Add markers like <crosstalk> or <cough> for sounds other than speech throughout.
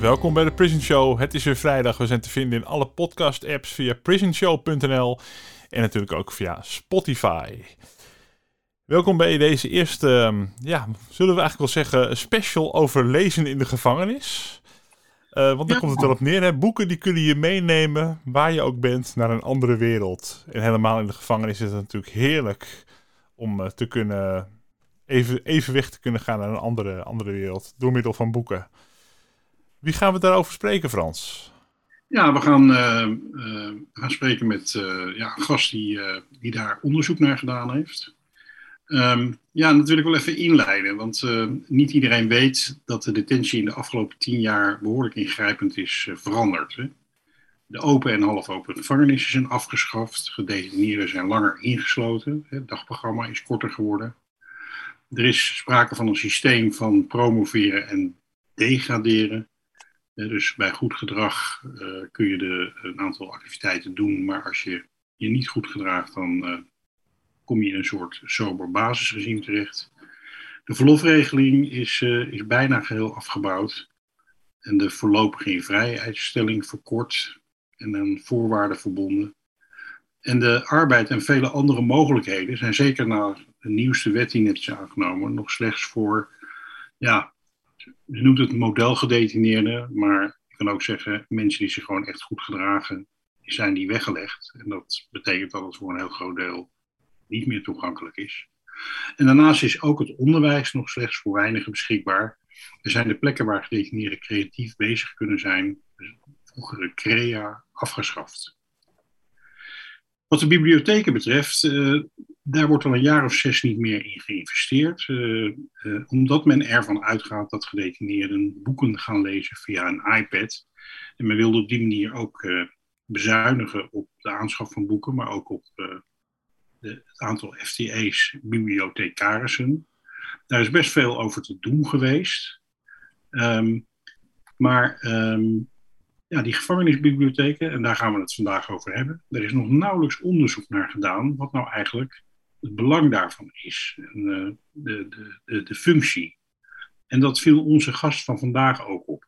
Welkom bij de Prison Show. Het is weer vrijdag. We zijn te vinden in alle podcast-apps via prisonshow.nl en natuurlijk ook via Spotify. Welkom bij deze eerste, ehm, ja, zullen we eigenlijk wel zeggen, special over lezen in de gevangenis. Eh, want daar komt het wel op neer. Hè? Boeken die kunnen je meenemen, waar je ook bent, naar een andere wereld. En helemaal in de gevangenis is het natuurlijk heerlijk om eh, te kunnen, even, even weg te kunnen gaan naar een andere, andere wereld. Door middel van boeken. Wie gaan we daarover spreken, Frans? Ja, we gaan, eh, eh, gaan spreken met eh, ja, een gast die, die daar onderzoek naar gedaan heeft. Ehm, ja, dat wil ik wel even inleiden, want niet iedereen weet dat de detentie in de afgelopen tien jaar behoorlijk ingrijpend is veranderd. Hè. De open en halfopen gevangenissen zijn afgeschaft, gedetineerden zijn langer ingesloten, het dagprogramma is korter geworden. Er is sprake van een systeem van promoveren en degraderen. Dus bij goed gedrag eh, kun je de, een aantal activiteiten doen, maar als je je niet goed gedraagt, dan eh, kom je in een soort sober basisregime terecht. De verlofregeling is, eh, is bijna geheel afgebouwd en de voorlopige invrijheidstelling verkort en aan voorwaarden verbonden. En de arbeid en vele andere mogelijkheden zijn zeker na de nieuwste wet die net is aangenomen nog slechts voor ja, je noemt het modelgedetineerden, maar je kan ook zeggen mensen die zich gewoon echt goed gedragen, die zijn die weggelegd. En dat betekent dat het voor een heel groot deel niet meer toegankelijk is. En daarnaast is ook het onderwijs nog slechts voor weinigen beschikbaar. Er zijn de plekken waar gedetineerden creatief bezig kunnen zijn, dus vroegere CREA, afgeschaft. Wat de bibliotheken betreft, eh, daar wordt al een jaar of zes niet meer in geïnvesteerd, eh, eh, omdat men ervan uitgaat dat gedetineerden boeken gaan lezen via een iPad. En men wilde op die manier ook eh, bezuinigen op de aanschaf van boeken, maar ook op de, het aantal FTE's, bibliothecarissen. Daar is best veel over te doen geweest. Ehm, maar ehm, ja, die gevangenisbibliotheken, en daar gaan we het vandaag over hebben, er is nog nauwelijks onderzoek naar gedaan wat nou eigenlijk het belang daarvan is, en, eh, de, de, de, de functie. En dat viel onze gast van vandaag ook op.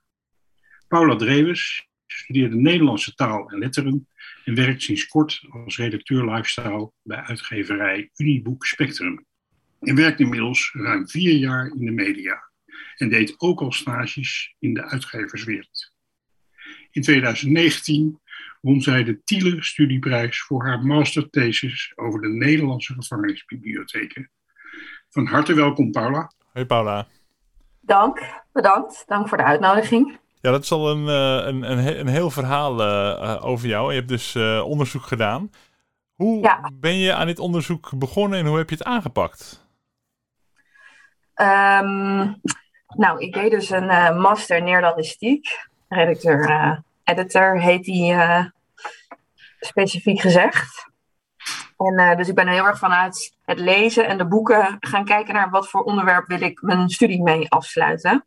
Paula Drewes studeerde Nederlandse taal en letteren en werkt sinds kort als redacteur lifestyle bij uitgeverij Uniboek Spectrum. En werkt inmiddels ruim vier jaar in de media en deed ook al stages in de uitgeverswereld. In 2019 won zij de Thiele Studieprijs voor haar masterthesis over de Nederlandse gevangenisbibliotheken. Van harte welkom, Paula. Hey Paula. Dank, bedankt. Dank voor de uitnodiging. Ja, dat is al een, eh, een, een, een heel verhaal eh, eh, over jou. Je hebt dus eh, onderzoek gedaan. Hoe Ja. ben je aan dit onderzoek begonnen en hoe heb je het aangepakt? Ehm, nou, ik deed dus een eh, master Neerlandistiek. Redacteur, eh, editor heet die eh, specifiek gezegd. En eh, dus ik ben heel erg vanuit het lezen en de boeken gaan kijken naar wat voor onderwerp wil ik mijn studie mee afsluiten.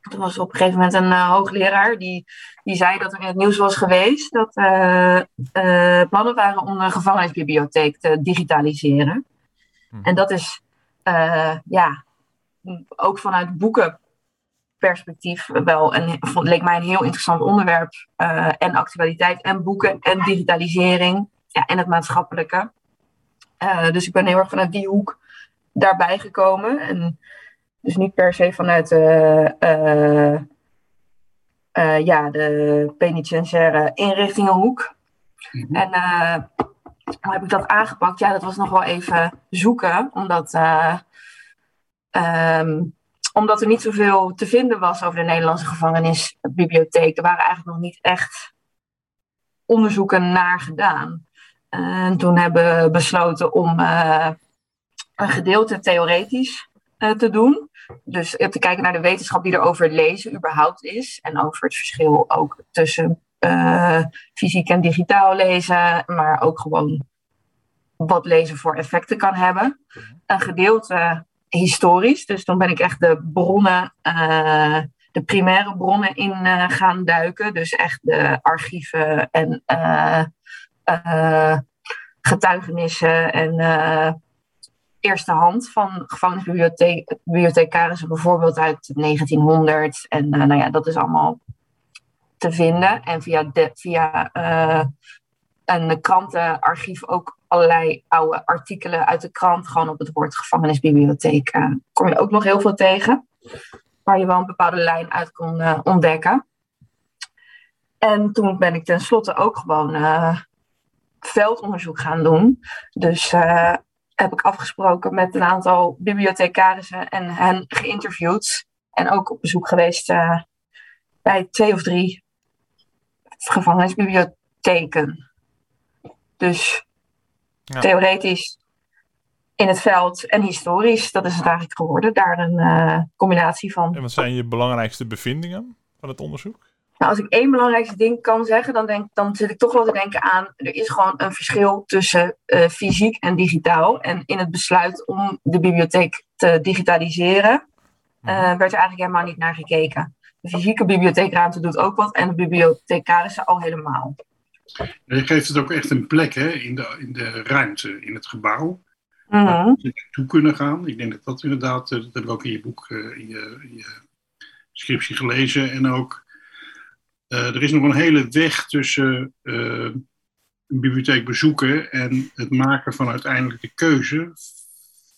Er was op een gegeven moment een eh, hoogleraar die, die zei dat er in het nieuws was geweest dat eh, plannen waren om een gevangenisbibliotheek te digitaliseren. Mhm. En dat is ja, ook vanuit boekenperspectief wel een, vond- leek mij een heel interessant onderwerp. eh, en actualiteit en boeken en digitalisering ja, en het maatschappelijke. Eh, dus ik ben heel erg vanuit die hoek daarbij gekomen. En dus niet per se vanuit de, eh, ja, de penitentiaire inrichtingenhoek. Mhm. En hoe heb ik dat aangepakt? Ja, dat was nog wel even zoeken, omdat, eh, ehm, omdat er niet zoveel te vinden was over de Nederlandse gevangenisbibliotheek. Er waren eigenlijk nog niet echt onderzoeken naar gedaan. En toen hebben we besloten om eh, een gedeelte theoretisch eh, te doen. Dus te kijken naar de wetenschap die er over lezen überhaupt is. En over het verschil ook tussen eh, fysiek en digitaal lezen. Maar ook gewoon wat lezen voor effecten kan hebben. Een gedeelte historisch. Dus dan ben ik echt de bronnen, eh, de primaire bronnen in eh, gaan duiken. Dus echt de archieven en eh, getuigenissen en eerste hand van gevangenisbibliothecarissen, bijvoorbeeld uit 1900. En nou ja, dat is allemaal te vinden. En via, de, via een krantenarchief ook allerlei oude artikelen uit de krant, gewoon op het woord gevangenisbibliotheek, eh, kom je ook nog heel veel tegen. Waar je wel een bepaalde lijn uit kon eh, ontdekken. En toen ben ik tenslotte ook gewoon eh, veldonderzoek gaan doen. Dus heb ik afgesproken met een aantal bibliothecarissen en hen geïnterviewd. En ook op bezoek geweest bij twee of drie gevangenisbibliotheken. Dus Ja. theoretisch in het veld en historisch, dat is het eigenlijk geworden. Daar een eh, combinatie van. En wat zijn je belangrijkste bevindingen van het onderzoek? Nou, als ik één belangrijkste ding kan zeggen, dan, denk, dan zit ik toch wel te denken aan. Er is gewoon een verschil tussen eh, fysiek en digitaal. En in het besluit om de bibliotheek te digitaliseren, eh, werd er eigenlijk helemaal niet naar gekeken. De fysieke bibliotheekruimte doet ook wat en de bibliothecarissen al helemaal. Je geeft het ook echt een plek hè, in, de, in de ruimte, in het gebouw. Waar mensen naartoe kunnen gaan. Ik denk dat dat inderdaad, eh, dat heb ik ook in je boek, eh, in, je, in je scriptie gelezen. En ook, eh, er is nog een hele weg tussen een bibliotheek bezoeken en het maken van uiteindelijk de keuze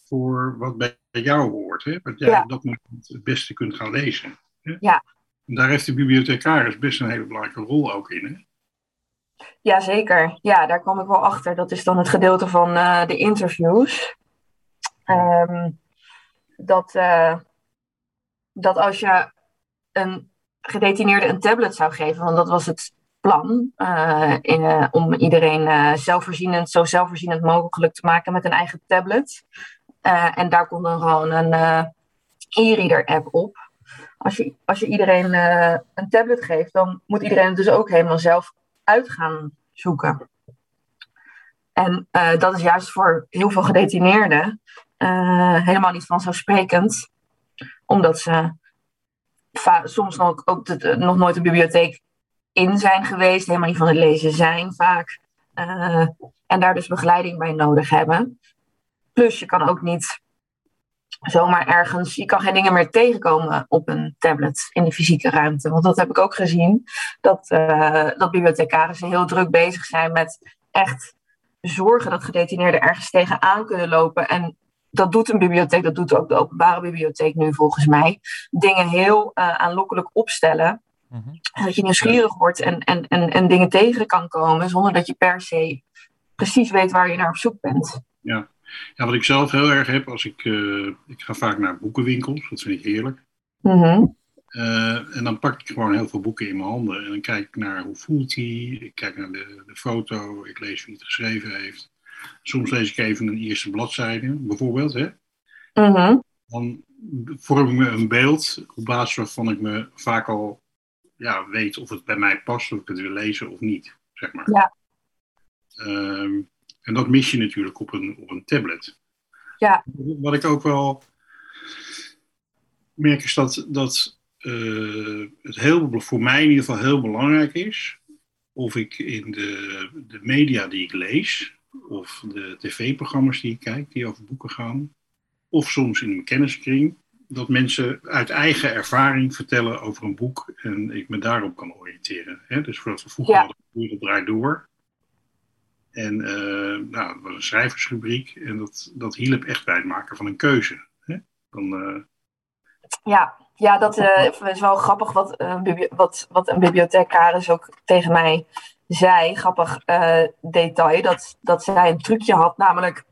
voor wat bij jou hoort. Hè? Wat jij Ja. op dat moment het beste kunt gaan lezen. Hè? Ja. En daar heeft de bibliothecaris best een hele belangrijke rol ook in. Hè? Jazeker, ja, daar kwam ik wel achter. Dat is dan het gedeelte van eh, de interviews. Ehm, dat, eh, dat als je een gedetineerde een tablet zou geven, want dat was het plan, eh, in, om iedereen zelfvoorzienend, zo zelfvoorzienend mogelijk te maken met een eigen tablet. En daar komt dan gewoon een e-reader app op. Als je, als je iedereen een tablet geeft, dan moet iedereen het dus ook helemaal zelf uit gaan zoeken. En eh, dat is juist voor heel veel gedetineerden eh, helemaal niet vanzelfsprekend, omdat ze soms nog, ook nog nooit de bibliotheek in zijn geweest, helemaal niet van het lezen zijn vaak, eh, en daar dus begeleiding bij nodig hebben. Plus je kan ook niet zomaar ergens, je kan geen dingen meer tegenkomen op een tablet in de fysieke ruimte. Want dat heb ik ook gezien, dat, eh, dat bibliothecarissen heel druk bezig zijn met echt zorgen dat gedetineerden ergens tegenaan kunnen lopen. En dat doet een bibliotheek, dat doet ook de openbare bibliotheek nu volgens mij. Dingen heel eh, aanlokkelijk opstellen. Mhm. Dat je nieuwsgierig wordt en, en, en, en dingen tegen kan komen zonder dat je per se precies weet waar je naar op zoek bent. Ja, wat ik zelf heel erg heb, als ik, eh, ik ga vaak naar boekenwinkels, dat vind ik heerlijk. Mhm. Eh, en dan pak ik gewoon heel veel boeken in mijn handen. En dan kijk ik naar hoe voelt hij. Ik kijk naar de, de foto. Ik lees wie het geschreven heeft. Soms lees ik even een eerste bladzijde, bijvoorbeeld. Hè? Mhm. Dan vorm ik me een beeld op basis waarvan ik me vaak al ja, weet of het bij mij past, of ik het wil lezen of niet. Zeg maar. Ja. Ehm, en dat mis je natuurlijk op een, op een tablet. Ja. Wat ik ook wel merk is dat, dat eh, het heel, voor mij in ieder geval heel belangrijk is. Of ik in de, de media die ik lees, of de tv-programma's die ik kijk, die over boeken gaan, of soms in een kenniskring, dat mensen uit eigen ervaring vertellen over een boek en ik me daarop kan oriënteren. Hè? Dus voordat we vroeger Ja. hadden, de wereld draait door. En eh, nou, dat was een schrijversrubriek en dat, dat hielp echt bij het maken van een keuze. Hè? Eh, Ja, ja, dat eh, is wel grappig wat, wat, wat een bibliothecaris ook tegen mij zij, grappig detail, dat, dat zij een trucje had, namelijk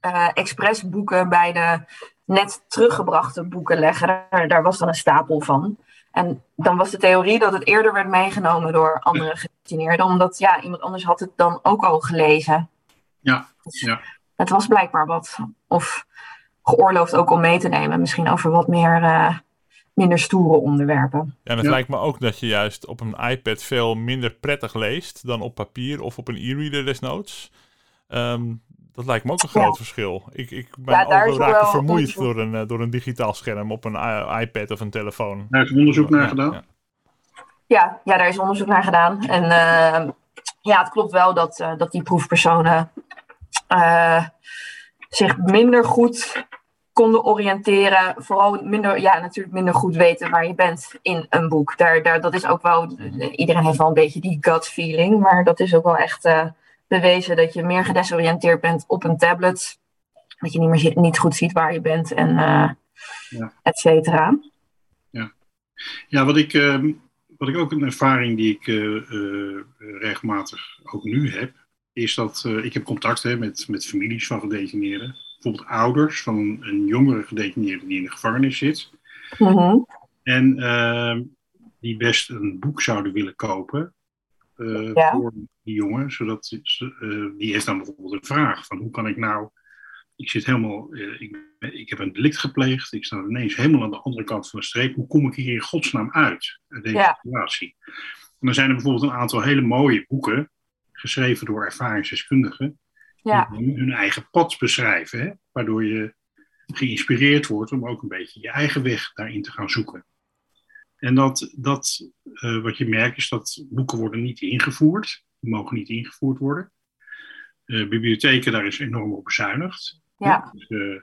uh, expres boeken bij de net teruggebrachte boeken leggen. Daar, was dan een stapel van. En dan was de theorie dat het eerder werd meegenomen door andere gedetineerden, omdat ja, iemand anders had het dan ook al gelezen. Ja, dus ja. Het was blijkbaar wat, of geoorloofd ook om mee te nemen, misschien over wat meer. Uh, minder stoere onderwerpen. Ja, en het lijkt me ook dat je juist op een iPad veel minder prettig leest dan op papier of op een e-reader desnoods. Um, dat lijkt me ook een groot verschil. Ik, ik ben ja, ook wel raken vermoeid door een, uh, door een digitaal scherm op een iPad of een telefoon. Daar is onderzoek naar gedaan. Ja, ja. ja, daar is onderzoek naar gedaan. En uh, ja, het klopt wel dat, uh, dat die proefpersonen uh, zich minder goed konden oriënteren. Vooral minder, ja, natuurlijk minder goed weten waar je bent in een boek. Daar, daar, dat is ook wel, iedereen heeft wel een beetje die gut feeling, maar dat is ook wel echt uh, bewezen dat je meer gedesoriënteerd bent op een tablet. Dat je niet meer niet goed ziet waar je bent en uh, ja. et cetera. Ja. ja, wat ik, uh, wat ik ook een ervaring die ik uh, regelmatig ook nu heb, is dat ik heb contact hè, met, met families van gedetineerden bijvoorbeeld ouders van een jongere gedetineerde die in de gevangenis zit. Mhm. En uh, die best een boek zouden willen kopen uh, voor die jongen. Zodat uh, die heeft dan bijvoorbeeld een vraag van hoe kan ik nou... Ik zit helemaal... Eh, ik, ik heb een delict gepleegd. Ik sta ineens helemaal aan de andere kant van de streep. Hoe kom ik hier in godsnaam uit? Uit deze ja. situatie. En dan zijn er bijvoorbeeld een aantal hele mooie boeken geschreven door ervaringsdeskundigen ja. hun eigen pad beschrijven. Hè? Waardoor je geïnspireerd wordt om ook een beetje je eigen weg daarin te gaan zoeken. En dat, dat uh, wat je merkt is dat boeken worden niet ingevoerd. Die mogen niet ingevoerd worden. Uh, bibliotheken, daar is enorm op bezuinigd. Ja. Dus, uh,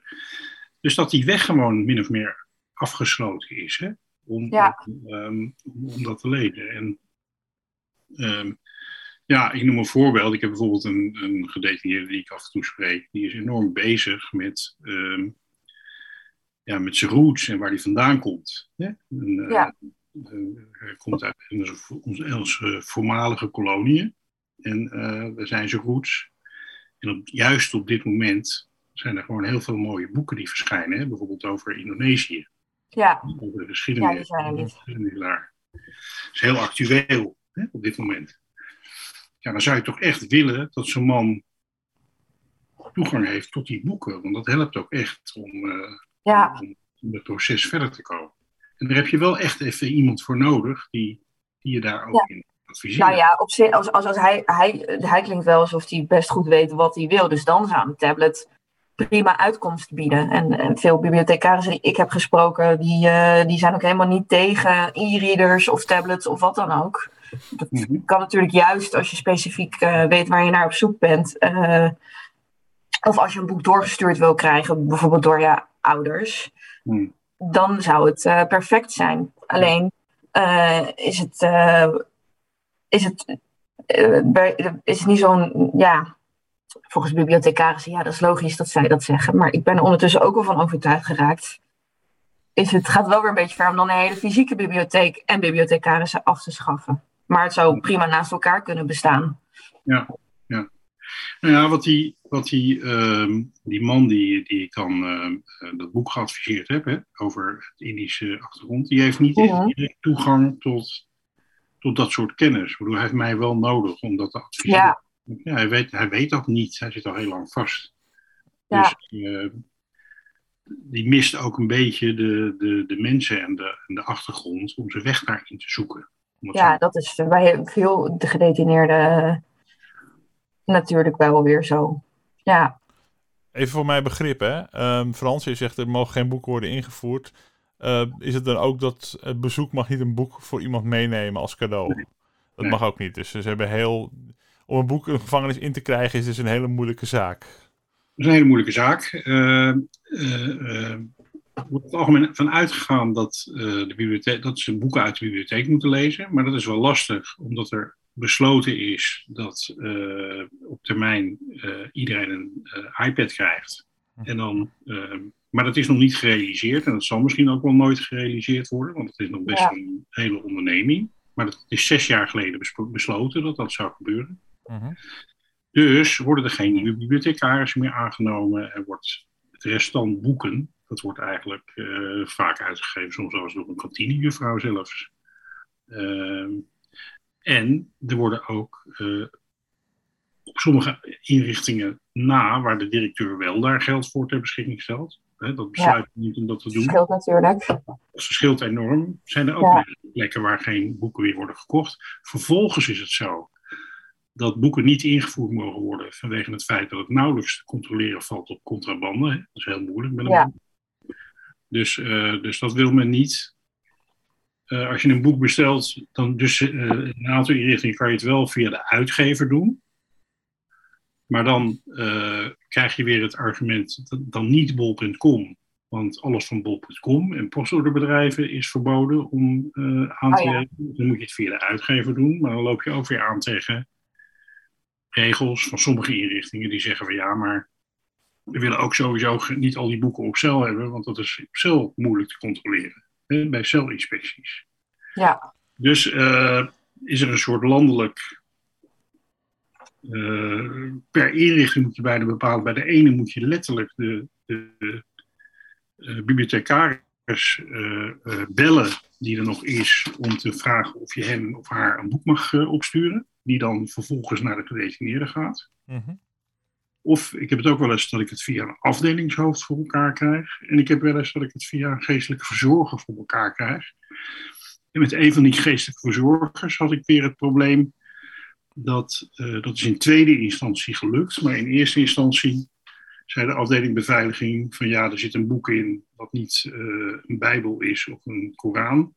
dus, dat die weg gewoon min of meer afgesloten is. Hè? Om, ja. om, um, om, dat te lezen. En um, ja, ik noem een voorbeeld. Ik heb bijvoorbeeld een, een gedetineerde die ik af en toe spreek. Die is enorm bezig met, um, ja, met zijn roots en waar hij vandaan komt. Hè? En, ja. Uh, hij komt uit onze, onze, onze voormalige koloniën. En uh, daar zijn zijn roots. En op, juist op dit moment zijn er gewoon heel veel mooie boeken die verschijnen. Hè? Bijvoorbeeld over Indonesië. Ja. Over de geschiedenis. Ja, die zijn er niet. Dat is heel actueel hè, op dit moment ja, dan zou je toch echt willen dat zo'n man toegang heeft tot die boeken. Want dat helpt ook echt om, uh, ja. om, het proces verder te komen. En daar heb je wel echt even iemand voor nodig die, die je daar ook ja. in adviseert. Nou ja, op zich, als, als, als hij, hij, hij klinkt wel alsof hij best goed weet wat hij wil. Dus dan zou een tablet prima uitkomst bieden. En, en veel bibliothecarissen die ik heb gesproken, die, uh, die zijn ook helemaal niet tegen e-readers of tablets of wat dan ook. Dat mm -hmm. kan natuurlijk juist als je specifiek uh, weet waar je naar op zoek bent. Uh, of als je een boek doorgestuurd wil krijgen, bijvoorbeeld door je ouders. Mm. Dan zou het uh, perfect zijn. Alleen is het, is het, is het niet zo'n, ja, volgens bibliothecarissen, ja, dat is logisch dat zij dat zeggen. Maar ik ben er ondertussen ook wel van overtuigd geraakt. Is het gaat wel weer een beetje ver om dan een hele fysieke bibliotheek en bibliothecarissen af te schaffen. Maar het zou prima naast elkaar kunnen bestaan. Ja. Nou ja, wat die, wat die, uh, die man die, die ik dan uh, dat boek geadviseerd heb, hè, over het Indische achtergrond, die heeft niet direct toegang tot, tot dat soort kennis. Ik bedoel, hij heeft mij wel nodig om dat te adviseren. Ja, Ja, hij, weet, hij weet dat niet. Hij zit al heel lang vast. Ja. Dus eh, die mist ook een beetje de, de, de mensen en de, en de achtergrond om zijn weg daarin te zoeken. Ja, dat is bij veel de gedetineerden natuurlijk wel weer zo. Ja, Even voor mijn begrip, hè. Ehm, Frans, je zegt er mogen geen boeken worden ingevoerd. Eh, is het dan ook dat het bezoek mag niet een boek voor iemand meenemen als cadeau? Dat Nee. mag ook niet. Dus ze hebben heel... Om een boek een gevangenis in te krijgen is dus een hele moeilijke zaak. Dat is een hele moeilijke zaak. Eh, eh, eh, Er wordt het algemeen van uitgegaan dat, eh, de bibliotheek, dat ze boeken uit de bibliotheek moeten lezen. Maar dat is wel lastig, omdat er besloten is dat eh, op termijn eh, iedereen een eh, iPad krijgt. En dan, maar dat is nog niet gerealiseerd en dat zal misschien ook wel nooit gerealiseerd worden, want het is nog best Ja. een hele onderneming. Maar dat is zes jaar geleden besloten dat dat zou gebeuren. Mhm. Dus worden er geen nieuwe bibliothecarissen meer aangenomen. Er wordt het restant boeken, dat wordt eigenlijk eh, vaak uitgegeven, soms zelfs door een kantinejuffrouw zelfs. En er worden ook eh, op sommige inrichtingen na, waar de directeur wel daar geld voor ter beschikking stelt. Hè, dat besluit niet om dat te doen. Scheelt natuurlijk. Dat verschilt enorm. Zijn er ook Ja. plekken waar geen boeken meer worden gekocht. Vervolgens is het zo dat boeken niet ingevoerd mogen worden vanwege het feit dat het nauwelijks te controleren valt op contrabande. hè. Dat is heel moeilijk met een Ja. boek. Dus, eh, dus dat wil men niet. Eh, als je een boek bestelt, dan dus eh, in een aantal inrichtingen kan je het wel via de uitgever doen. Maar dan eh, krijg je weer het argument, dat- dan niet bol.com. Want alles van bol.com en postorderbedrijven is verboden om aan te Oh ja. rekenen. Dan moet je het via de uitgever doen. Maar dan loop je ook weer aan tegen regels van sommige inrichtingen die zeggen van ja, maar we willen ook sowieso niet al die boeken op cel hebben, want dat is op cel moeilijk te controleren. Hè, bij celinspecties. Ja, Dus eh, is er een soort landelijk. eh, per inrichting moet je bijna bepalen. Bij de ene moet je letterlijk de, de, de, eh, bibliothecaris eh, eh, bellen, die er nog is, om te vragen of je hem of haar een boek mag opsturen. Die dan vervolgens naar de gedetineerde gaat. Mhm. Of ik heb het ook wel eens dat ik het via een afdelingshoofd voor elkaar krijg. En ik heb wel eens dat ik het via een geestelijke verzorger voor elkaar krijg. En met een van die geestelijke verzorgers had ik weer het probleem dat, eh, dat is in tweede instantie gelukt. Maar in eerste instantie zei de afdeling beveiliging van ja, er zit een boek in wat niet eh, een bijbel is of een Koran.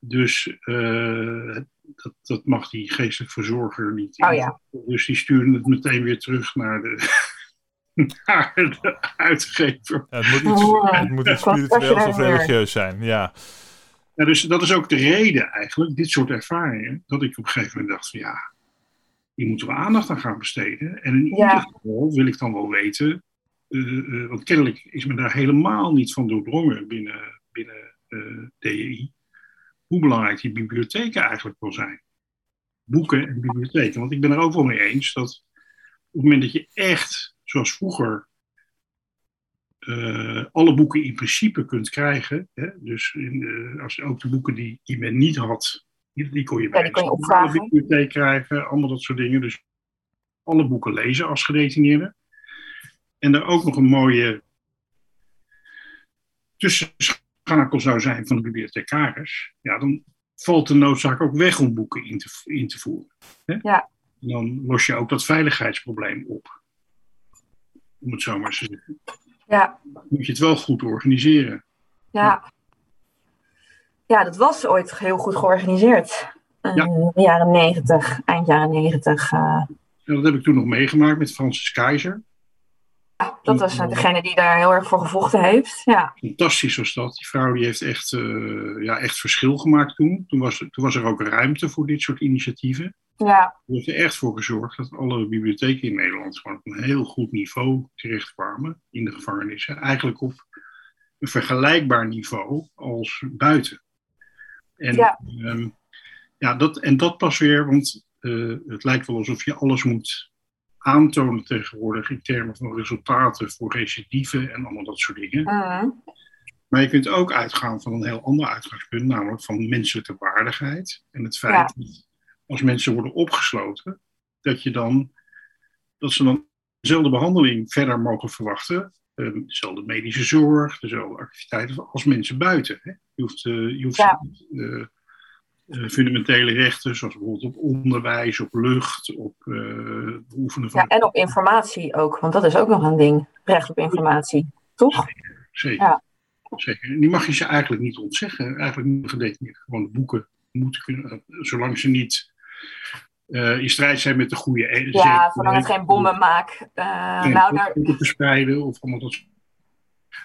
Dus eh, dat, dat mag die geestelijk verzorger niet. Oh ja. Dus die sturen het meteen weer terug naar de, <laughs> naar de uitgever. Ja, het moet iets, Ja, het moet iets spiritueels of religieus zijn. Ja. Ja, dus dat is ook de reden eigenlijk, dit soort ervaringen, dat ik op een gegeven moment dacht van ja, hier moeten we aandacht aan gaan besteden. En in Ja. ieder geval wil ik dan wel weten, eh, eh, want kennelijk is men daar helemaal niet van doordrongen binnen, binnen eh, DEI, hoe belangrijk die bibliotheken eigenlijk wel zijn. Boeken en bibliotheken. Want ik ben er ook wel mee eens dat op het moment dat je echt, zoals vroeger, eh, alle boeken in principe kunt krijgen. Hè? Dus in, als, ook de boeken die, die men niet had, die, die kon je bij kon je de bibliotheek krijgen. Allemaal dat soort dingen. Dus alle boeken lezen als gedetineerde. En er ook nog een mooie tussenschakel zou zijn van de bibliothecaris. Ja, dan valt de noodzaak ook weg om boeken in te, in te voeren. Hè? Ja. En dan los je ook dat veiligheidsprobleem op. Om het zo maar te zeggen ja, moet je het wel goed organiseren. ja. Ja, dat was ooit heel goed georganiseerd. Eh, Ja. In de jaren negentig, eind jaren negentig. eh, En dat heb ik toen nog meegemaakt met Francis Keizer. Dat was degene die daar heel erg voor gevochten heeft. Ja, Fantastisch was dat. Die vrouw die heeft echt, eh, ja, echt verschil gemaakt toen. Toen was, toen was er ook ruimte voor dit soort initiatieven. ja, Die heeft er echt voor gezorgd dat alle bibliotheken in Nederland gewoon op een heel goed niveau terechtkwamen in de gevangenissen. Eigenlijk op een vergelijkbaar niveau als buiten. En, Ja. ehm, ja, dat, en dat pas weer, want eh, het lijkt wel alsof je alles moet aantonen tegenwoordig in termen van resultaten voor recidive en allemaal dat soort dingen. mhm, Maar je kunt ook uitgaan van een heel ander uitgangspunt, namelijk van menselijke waardigheid. En het feit Ja. dat als mensen worden opgesloten, dat, je dan, dat ze dan dezelfde behandeling verder mogen verwachten. eh, dezelfde medische zorg, dezelfde activiteiten als mensen buiten. Hè. Je hoeft, eh, je hoeft Ja. eh, fundamentele rechten, zoals bijvoorbeeld op onderwijs, op lucht, op eh, beoefenen van ja, en op informatie ook, want dat is ook nog een ding. Recht op informatie, toch? Zeker. Ja. Zeker. En die mag je ze eigenlijk niet ontzeggen. Eigenlijk niet gedetineerd. Gewoon de boeken moeten kunnen, eh, zolang ze niet eh, in strijd zijn met de goede. e- Ja, zolang het geen bommen maakt. Eh, Geen nou, daar, boeken verspreiden of allemaal dat soort.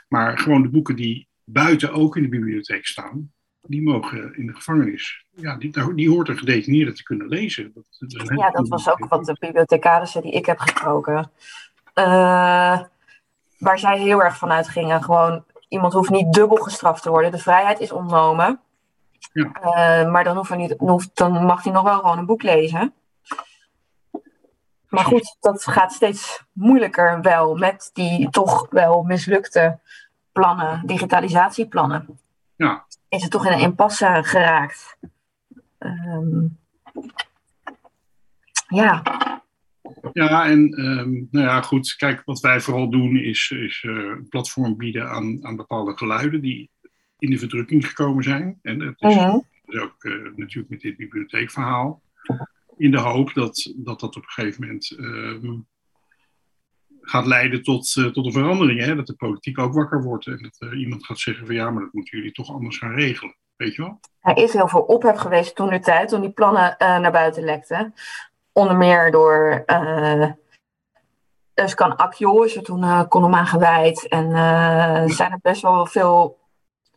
Maar gewoon de boeken die buiten ook in de bibliotheek staan, die mogen in de gevangenis. Ja, die, die hoort een gedetineerde te kunnen lezen. Dat, is ja, dat was ook wat de bibliothecarissen die ik heb gesproken. eh, waar zij heel erg van uitgingen. Gewoon, iemand hoeft niet dubbel gestraft te worden. De vrijheid is ontnomen. Ja. Eh, maar dan, hoeft hij niet, hoeft, dan mag hij nog wel gewoon een boek lezen. Maar goed, dat gaat steeds moeilijker wel met die toch wel mislukte plannen, digitalisatieplannen. Ja. Is het toch in een impasse geraakt? Ehm, ja, Ja, en ehm, nou ja, goed. Kijk, wat wij vooral doen is, is eh, een platform bieden aan, aan bepaalde geluiden die in de verdrukking gekomen zijn. En dat is, Mhm. dus ook eh, natuurlijk met dit bibliotheekverhaal. In de hoop dat dat, dat op een gegeven moment ehm, gaat leiden tot, eh, tot een verandering. Hè? Dat de politiek ook wakker wordt en dat er iemand gaat zeggen van ja, maar dat moeten jullie toch anders gaan regelen. Weet je wel? Er is heel veel ophef geweest toen de tijd, toen die plannen eh, naar buiten lekten. Onder meer door uh, Özkan Akjol is er toen uh, column aan gewijd. En zijn er best wel veel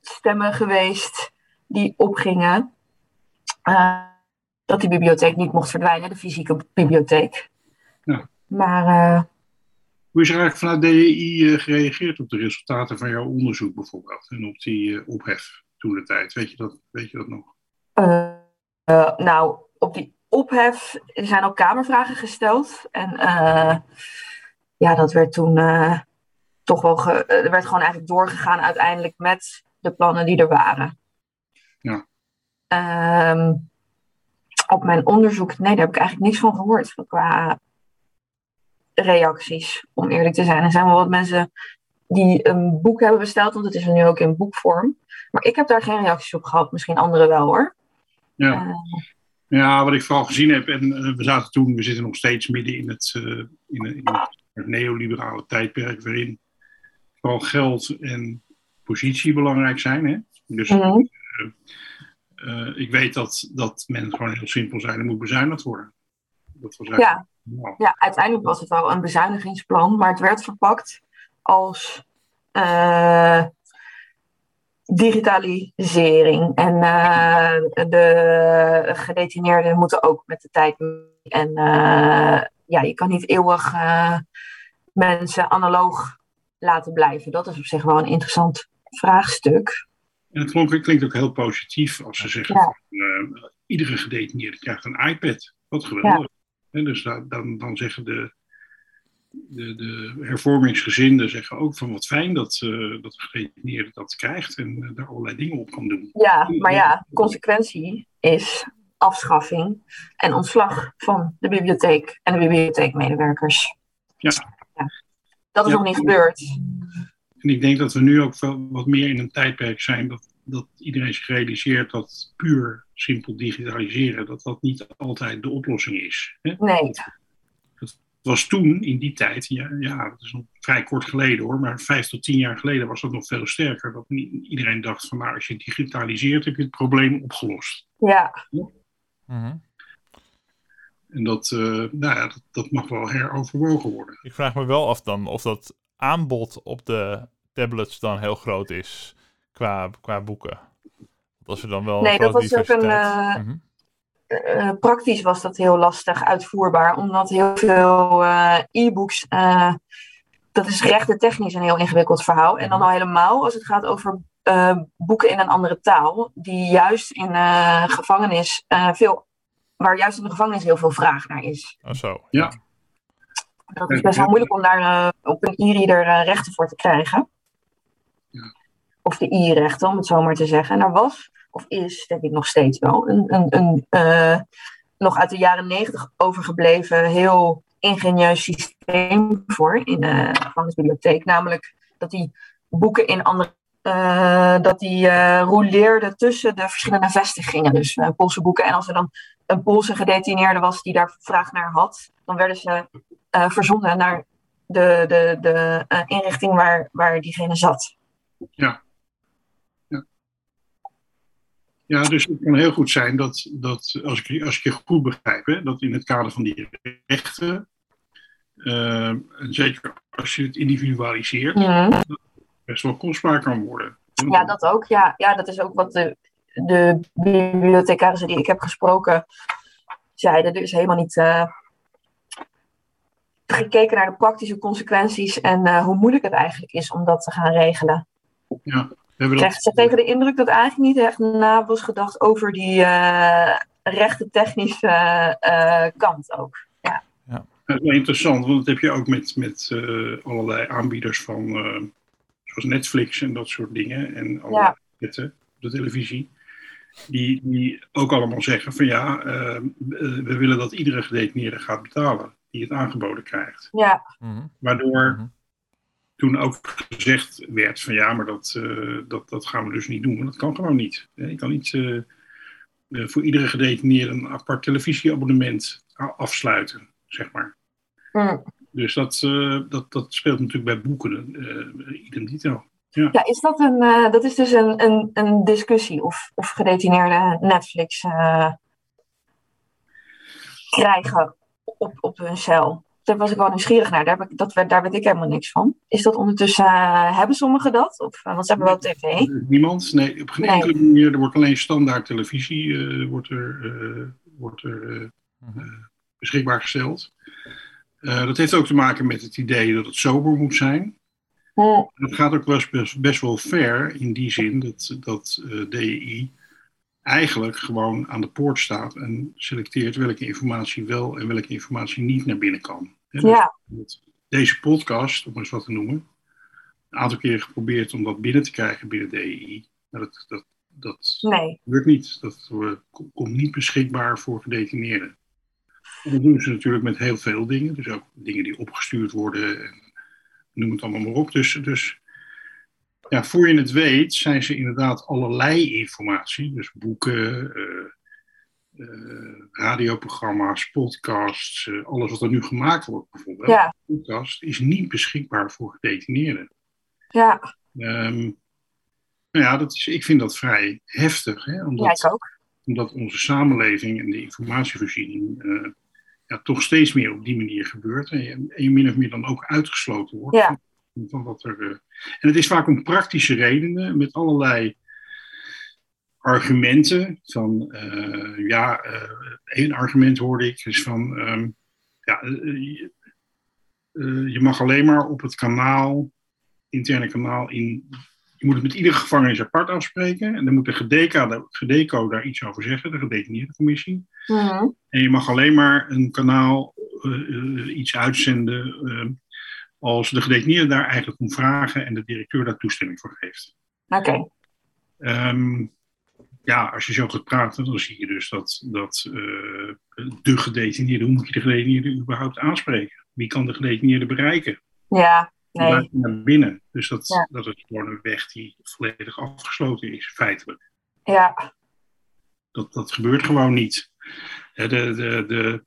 stemmen geweest die opgingen. Dat die bibliotheek niet mocht verdwijnen, de fysieke bibliotheek. Ja. Maar Hoe is er eigenlijk vanuit DEI uh, gereageerd op de resultaten van jouw onderzoek bijvoorbeeld? En op die uh, ophef toen de tijd? Weet je dat, weet je dat nog? Uh, nou, op die ophef zijn ook kamervragen gesteld. En uh, ja, dat werd toen toch wel. Ge, er werd gewoon eigenlijk doorgegaan uiteindelijk met de plannen die er waren. Ja. Um, op mijn onderzoek, nee, daar heb ik eigenlijk niks van gehoord qua reacties, om eerlijk te zijn. Er zijn wel wat mensen die een boek hebben besteld, want het is er nu ook in boekvorm. Maar ik heb daar geen reacties op gehad, misschien anderen wel hoor. Ja. Uh, ja, wat ik vooral gezien heb, en uh, we zaten toen, we zitten nog steeds midden in het, uh, in, in het neoliberale tijdperk, waarin vooral geld en positie belangrijk zijn. Hè? Dus Mhm. ik weet dat, dat men gewoon heel simpel zijn, er moet bezuinigd worden. Dat was ja. Ja, uiteindelijk was het wel een bezuinigingsplan, maar het werd verpakt als uh, digitalisering. En uh, de gedetineerden moeten ook met de tijd. En uh, ja, je kan niet eeuwig mensen analoog laten blijven. Dat is op zich wel een interessant vraagstuk. En het klonk, klinkt ook heel positief als ze zeggen: ja. iedere gedetineerde krijgt een iPad. Wat geweldig. Ja. En dus dan, dan zeggen de, de, de hervormingsgezinden zeggen ook van wat fijn dat, uh, dat de gedetineerde dat krijgt en uh, daar allerlei dingen op kan doen. Ja, maar ja, consequentie is afschaffing en ontslag van de bibliotheek en de bibliotheekmedewerkers. Ja. ja. Dat is ja. nog niet gebeurd. En ik denk dat we nu ook wel wat meer in een tijdperk zijn dat, dat iedereen zich realiseert dat puur simpel digitaliseren, dat dat niet altijd de oplossing is. Hè? Nee. Het was toen, in die tijd, ja, ja, dat is nog vrij kort geleden hoor, maar vijf tot tien jaar geleden was dat nog veel sterker. Dat iedereen dacht van nou, als je digitaliseert heb je het probleem opgelost. Ja. ja? Mm -hmm. En dat, uh, nou ja, dat, dat mag wel heroverwogen worden. Ik vraag me wel af dan of dat aanbod op de tablets dan heel groot is qua, qua boeken. Als er dan wel nee, dat was ook een. Uh, mm -hmm. uh, praktisch was dat heel lastig uitvoerbaar, omdat heel veel uh, e-books. dat is rechtentechnisch een heel ingewikkeld verhaal. En dan al helemaal als het gaat over boeken in een andere taal, die juist in gevangenis veel. Waar juist in de gevangenis heel veel vraag naar is. Oh, zo. Ja. Dat is best wel moeilijk om daar op een e-reader rechten voor te krijgen. Of de i-rechten, om het zo maar te zeggen. En er was, of is, denk ik nog steeds wel, een, een, een uh, nog uit de jaren negentig overgebleven heel ingenieus systeem voor in de gevangenisbibliotheek. Namelijk dat die boeken in andere. Uh, dat die uh, rouleerde tussen de verschillende vestigingen. Dus Poolse boeken. En als er dan een Poolse gedetineerde was die daar vraag naar had, dan werden ze verzonden naar de, de, de inrichting waar, waar diegene zat. Ja. Ja, dus het kan heel goed zijn dat, dat als, ik, als ik je goed begrijp, hè, dat in het kader van die rechten, uh, en zeker als je het individualiseert, dat het best wel kostbaar kan worden. Ja, dat ook. Ja, ja dat is ook wat de, de bibliothecarissen die ik heb gesproken zeiden. Er is helemaal niet uh, gekeken naar de praktische consequenties en uh, hoe moeilijk het eigenlijk is om dat te gaan regelen. Ja. We hebben Krijg ze tegen de indruk dat eigenlijk niet echt na was gedacht over die eh, rechte technische eh, kant ook. Dat is wel interessant, want dat heb je ook met, met eh, allerlei aanbieders van, eh, zoals Netflix en dat soort dingen. En allerlei Ja. op de televisie. Die, die ook allemaal zeggen van ja, eh, eh, we willen dat iedere gedetineerde gaat betalen die het aangeboden krijgt. Ja, Mhm. Waardoor Mhm. Toen ook gezegd werd van ja, maar dat, eh, dat, dat gaan we dus niet doen. Want dat kan gewoon niet. Je kan niet eh, eh, voor iedere gedetineerde een apart televisieabonnement afsluiten, zeg maar. Mm. Dus dat, dat, dat speelt natuurlijk bij boeken eh idem dito. ja is dat een, dat is dus een, een, een discussie of, of gedetineerden Netflix krijgen op, op hun cel. Daar was ik wel nieuwsgierig naar. Daar, heb ik, dat, werd- daar weet ik helemaal niks van. Is dat ondertussen, eh, hebben sommigen dat? Of, eh, want ze hebben wel tv. Niemand? Nee, op geen Nee. enkele manier. Er wordt alleen standaard televisie eh, wordt er, eh, wordt er eh, Mhm. beschikbaar gesteld. Eh, dat heeft ook te maken met het idee dat het sober moet zijn. Dat gaat ook best, best, best wel ver in die zin dat, dat eh, DEI eigenlijk gewoon aan de poort staat en selecteert welke informatie wel en welke informatie niet naar binnen kan. Dus ja, Deze podcast, om eens wat te noemen, een aantal keer geprobeerd om dat binnen te krijgen binnen DEI. Maar dat, dat, dat nee. gebeurt niet. Dat eh, ko- komt niet beschikbaar voor gedetineerden. En dat doen ze natuurlijk met heel veel dingen. Dus ook dingen die opgestuurd worden. En noem het allemaal maar op. Dus, dus ja, voor je het weet zijn ze inderdaad allerlei informatie. Dus boeken, eh, radioprogramma's, podcasts. eh, alles wat er nu gemaakt wordt bijvoorbeeld. Ja, Podcast is niet beschikbaar voor gedetineerden. ja, Ehm, nou ja, dat is, ik vind dat vrij heftig. Hè? Omdat, ja, ook. omdat onze samenleving en de informatievoorziening eh, ja, toch steeds meer op die manier gebeurt. En je, en je min of meer dan ook uitgesloten wordt. Ja. Van, van wat er, eh, en het is vaak om praktische redenen, met allerlei argumenten. Van, eh, ja, eh, één argument hoorde ik, is van, ehm, ja, je, eh, je mag alleen maar op het kanaal, interne kanaal, in je moet het met iedere gevangenis apart afspreken. En dan moet de GDECO, GDECO daar iets over zeggen, de gedetineerde commissie. Mhm. En je mag alleen maar een kanaal iets uitzenden als de gedetineerde daar eigenlijk om vragen en de directeur daar toestemming voor geeft. Oké, Ehm, ja, als je zo gaat praten, dan zie je dus dat, dat eh, de gedetineerde, hoe moet je de gedetineerde überhaupt aanspreken? Wie kan de gedetineerde bereiken? ja, nee. Naar binnen. Dus dat, Ja. dat is gewoon een weg die volledig afgesloten is, feitelijk. Ja, Dat, dat gebeurt gewoon niet. De, de, de,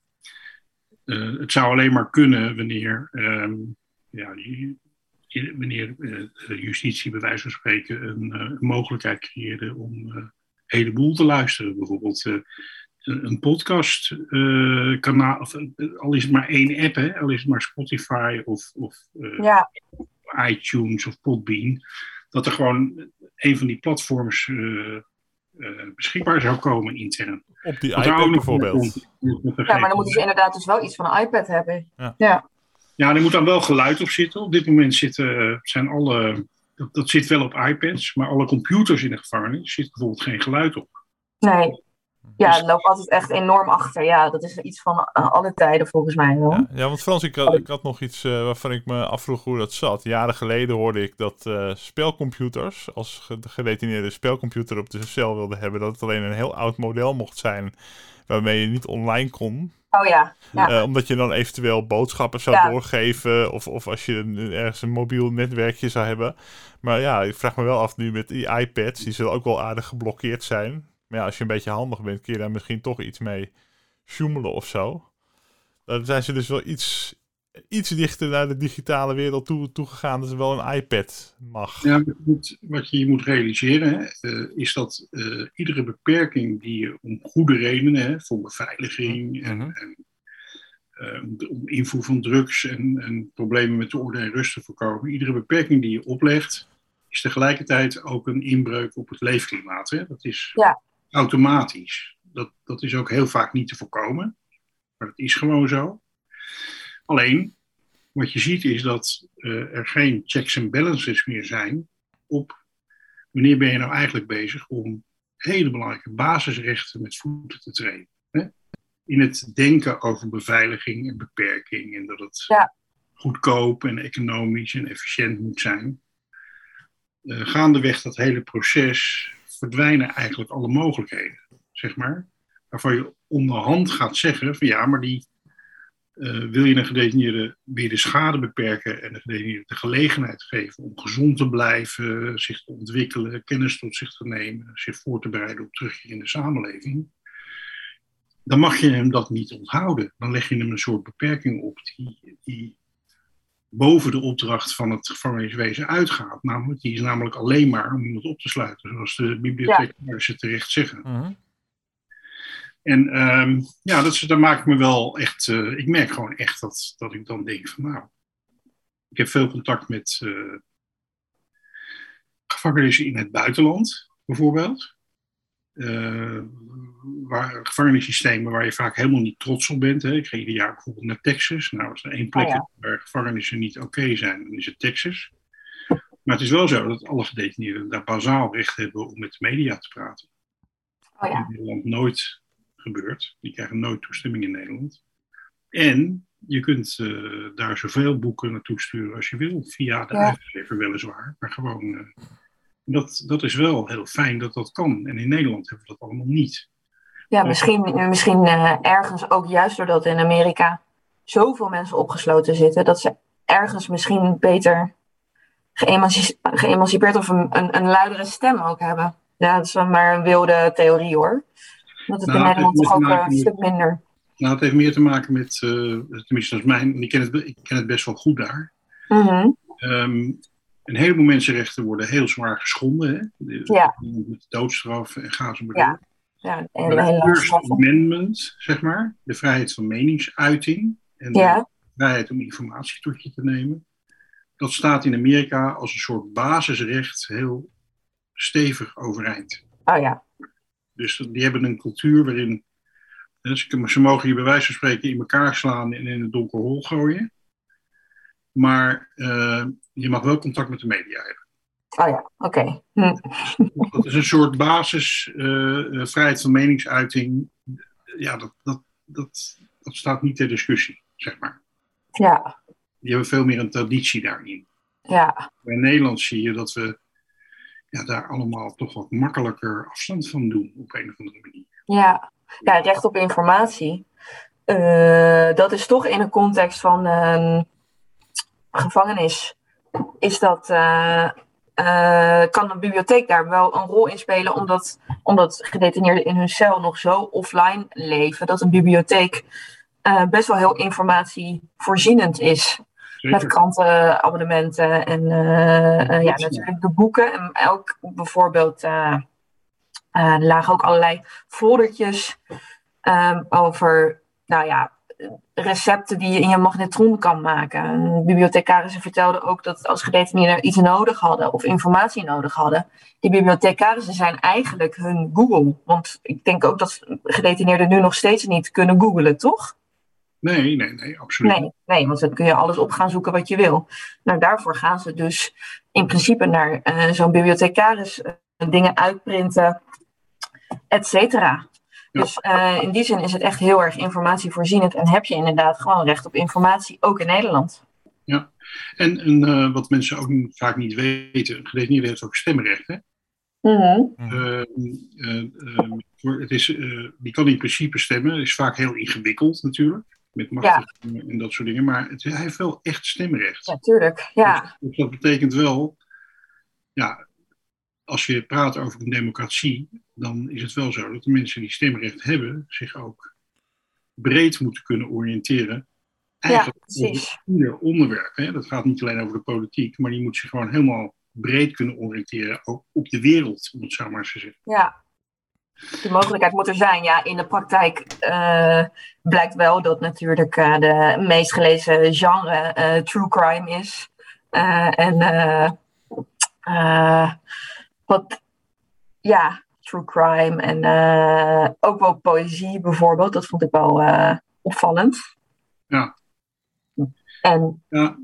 eh, het zou alleen maar kunnen wanneer, ehm, ja, wanneer eh, justitie bij wijze van spreken een, mogelijkheid creëerde om heleboel te luisteren. Bijvoorbeeld eh, een een podcast eh, kanaal, of, eh, al is het maar één app, hè, al is het maar Spotify of, of eh, ja, iTunes of Podbean, dat er gewoon een van die platforms eh, eh, beschikbaar zou komen intern. Op die iPad bijvoorbeeld. moet ja, maar dan moeten ze inderdaad dus wel iets van een iPad hebben. Ja. Ja, Ja, er moet dan wel geluid op zitten. Op dit moment zitten, eh, zijn alle, dat, dat zit wel op iPads, maar alle computers in de gevangenis zit bijvoorbeeld geen geluid op. nee. Ja, Dus- het loopt altijd echt enorm achter. Ja, dat is iets van eh, alle tijden volgens mij wel. Ja, ja, want Frans, ik had, ik had nog iets eh, waarvan ik me afvroeg hoe dat zat. Jaren geleden hoorde ik dat eh, spelcomputers, als de gedetineerde spelcomputer op de cel wilde hebben, dat het alleen een heel oud model mocht zijn waarmee je niet online kon. Oh ja, ja. Eh, omdat je dan eventueel boodschappen zou Ja. doorgeven of, of als je een- ergens een mobiel netwerkje zou hebben. Maar ja, ik vraag me wel af nu met die iPads, die zullen ook wel aardig geblokkeerd zijn. Maar ja, als je een beetje handig bent, kun je daar misschien toch iets mee sjoemelen of zo. Dan zijn ze dus wel iets, iets dichter naar de digitale wereld toe, toegegaan dat er wel een iPad mag. Ja, wat je moet realiseren hè, eh, is dat eh, iedere beperking die je om goede redenen, hè, voor beveiliging en, Mhm. en eh, om- om invoer van drugs en, en problemen met de orde en rust te voorkomen, iedere beperking die je oplegt, is tegelijkertijd ook een inbreuk op het leefklimaat. Hè? Dat is Ja. automatisch. Dat, dat is ook heel vaak niet te voorkomen, maar dat is gewoon zo. Alleen, wat je ziet is dat eh, er geen checks en balances meer zijn op wanneer ben je nou eigenlijk bezig om hele belangrijke basisrechten met voeten te treden? Hè? In het denken over beveiliging en beperking en dat het Ja. goedkoop en economisch en efficiënt moet zijn. Eh, gaandeweg dat hele proces verdwijnen eigenlijk alle mogelijkheden, zeg maar. Waarvan je onderhand gaat zeggen van ja, maar die eh, wil je een gedetineerde weer de schade beperken en de gedetineerde de gelegenheid geven om gezond te blijven, zich te ontwikkelen, kennis tot zich te nemen, zich voor te bereiden op terugkeer in de samenleving, dan mag je hem dat niet onthouden. Dan leg je hem een soort beperking op die, die boven de opdracht van het gevangeniswezen uitgaat. Namelijk, die is namelijk alleen maar om iemand op te sluiten, zoals de bibliothekarissen terecht zeggen. Mhm. En ehm, ja, dat, daar maak ik me wel echt. eh, ik merk gewoon echt dat, dat ik dan denk van nou. Ik heb veel contact met eh, gevangenissen in het buitenland, bijvoorbeeld. Eh, waar, gevangenissystemen waar je vaak helemaal niet trots op bent. Hè. Ik ga ieder jaar bijvoorbeeld naar Texas. Nou, als er één plek Oh ja. waar gevangenissen niet oké zijn, dan is het Texas. Maar het is wel zo dat alle gedetineerden daar bazaal recht hebben om met de media te praten Oh ja. in Nederland nooit gebeurt. Die krijgen nooit toestemming in Nederland. En je kunt eh, daar zoveel boeken naartoe sturen als je wil, via de Ja. uitgever weliswaar. Maar gewoon, eh, dat, dat is wel heel fijn dat dat kan. En in Nederland hebben we dat allemaal niet. Ja, misschien, misschien eh, ergens ook juist doordat in Amerika zoveel mensen opgesloten zitten, dat ze ergens misschien beter geëmanci- geëmancipeerd of een, een, een luidere stem ook hebben. Ja, dat is dan maar een wilde theorie hoor. Dat het Nou, in het Nederland toch ook eh, een stuk minder. Nou, het heeft meer te maken met, eh, tenminste is mijn, ik ken, het, ik ken het best wel goed daar. Mhm. Ehm, een heleboel mensenrechten worden heel zwaar geschonden. Hè? Ja. Met doodstraf en ga zo maar Ja. door. Ja, hele lange First. Amendment, zeg maar, de vrijheid van meningsuiting en Ja. de vrijheid om informatie tot je te nemen, dat staat in Amerika als een soort basisrecht heel stevig overeind. Oh ja, Dus die hebben een cultuur waarin ze, mogen je bij wijze van spreken in elkaar slaan en in een donker hol gooien. Maar eh, je mag wel contact met de media hebben. oh ja, oké. Hm. <laughs> Dat is een soort basis eh, eh, vrijheid van meningsuiting. Ja, dat, dat, dat, dat staat niet ter discussie, zeg maar. Ja, Die hebben veel meer een traditie daarin. ja, In Nederland zie je dat we ja, daar allemaal toch wat makkelijker afstand van doen op een of andere manier. ja. Ja, recht op informatie. Eh, dat is toch in een context van gevangenis. Is dat, eh, eh, kan een bibliotheek daar wel een rol in spelen, omdat, omdat gedetineerden in hun cel nog zo offline leven, dat een bibliotheek best wel heel informatievoorzienend is. Met krantenabonnementen en eh, eh, ja, natuurlijk de boeken. En ook bijvoorbeeld, eh, er lagen ook allerlei foldertjes ehm, over, nou ja, recepten die je in je magnetron kan maken. En bibliothecarissen vertelden ook dat als gedetineerden iets nodig hadden of informatie nodig hadden, die bibliothecarissen zijn eigenlijk hun Google. Want ik denk ook dat gedetineerden nu nog steeds niet kunnen googlen, toch? Nee, nee, nee, absoluut. Nee, nee, want dan kun je alles op gaan zoeken wat je wil. Nou, daarvoor gaan ze dus in principe naar eh, zo'n bibliothecaris eh, dingen uitprinten, et cetera. Ja. Dus eh, in die zin is het echt heel erg informatievoorzienend en heb je inderdaad gewoon recht op informatie, ook in Nederland. En, en eh, wat mensen ook vaak niet weten, een gedetineerde heeft ook stemrecht. Hè? Mhm. Eh, eh, eh, voor- het is, eh, die kan in principe stemmen. Het is vaak heel ingewikkeld natuurlijk. Met machtiging en dat soort dingen. Maar het, hij heeft wel echt stemrecht. Ja, tuurlijk. Ja, Dus dat betekent wel, ja, als je praat over een democratie, dan is het wel zo dat de mensen die stemrecht hebben zich ook breed moeten kunnen oriënteren. Eigenlijk precies. over ieder onderwerp. Hè. Dat gaat niet alleen over de politiek, maar die moet zich gewoon helemaal breed kunnen oriënteren, ook op de wereld, om het zo maar eens te zeggen. ja. Die mogelijkheid moet er zijn. Ja, in de praktijk eh, blijkt wel dat natuurlijk eh, de meest gelezen genre eh, true crime is. En wat, ja, true crime en ook wel poëzie bijvoorbeeld. Dat vond ik wel opvallend. Ja. En Ja,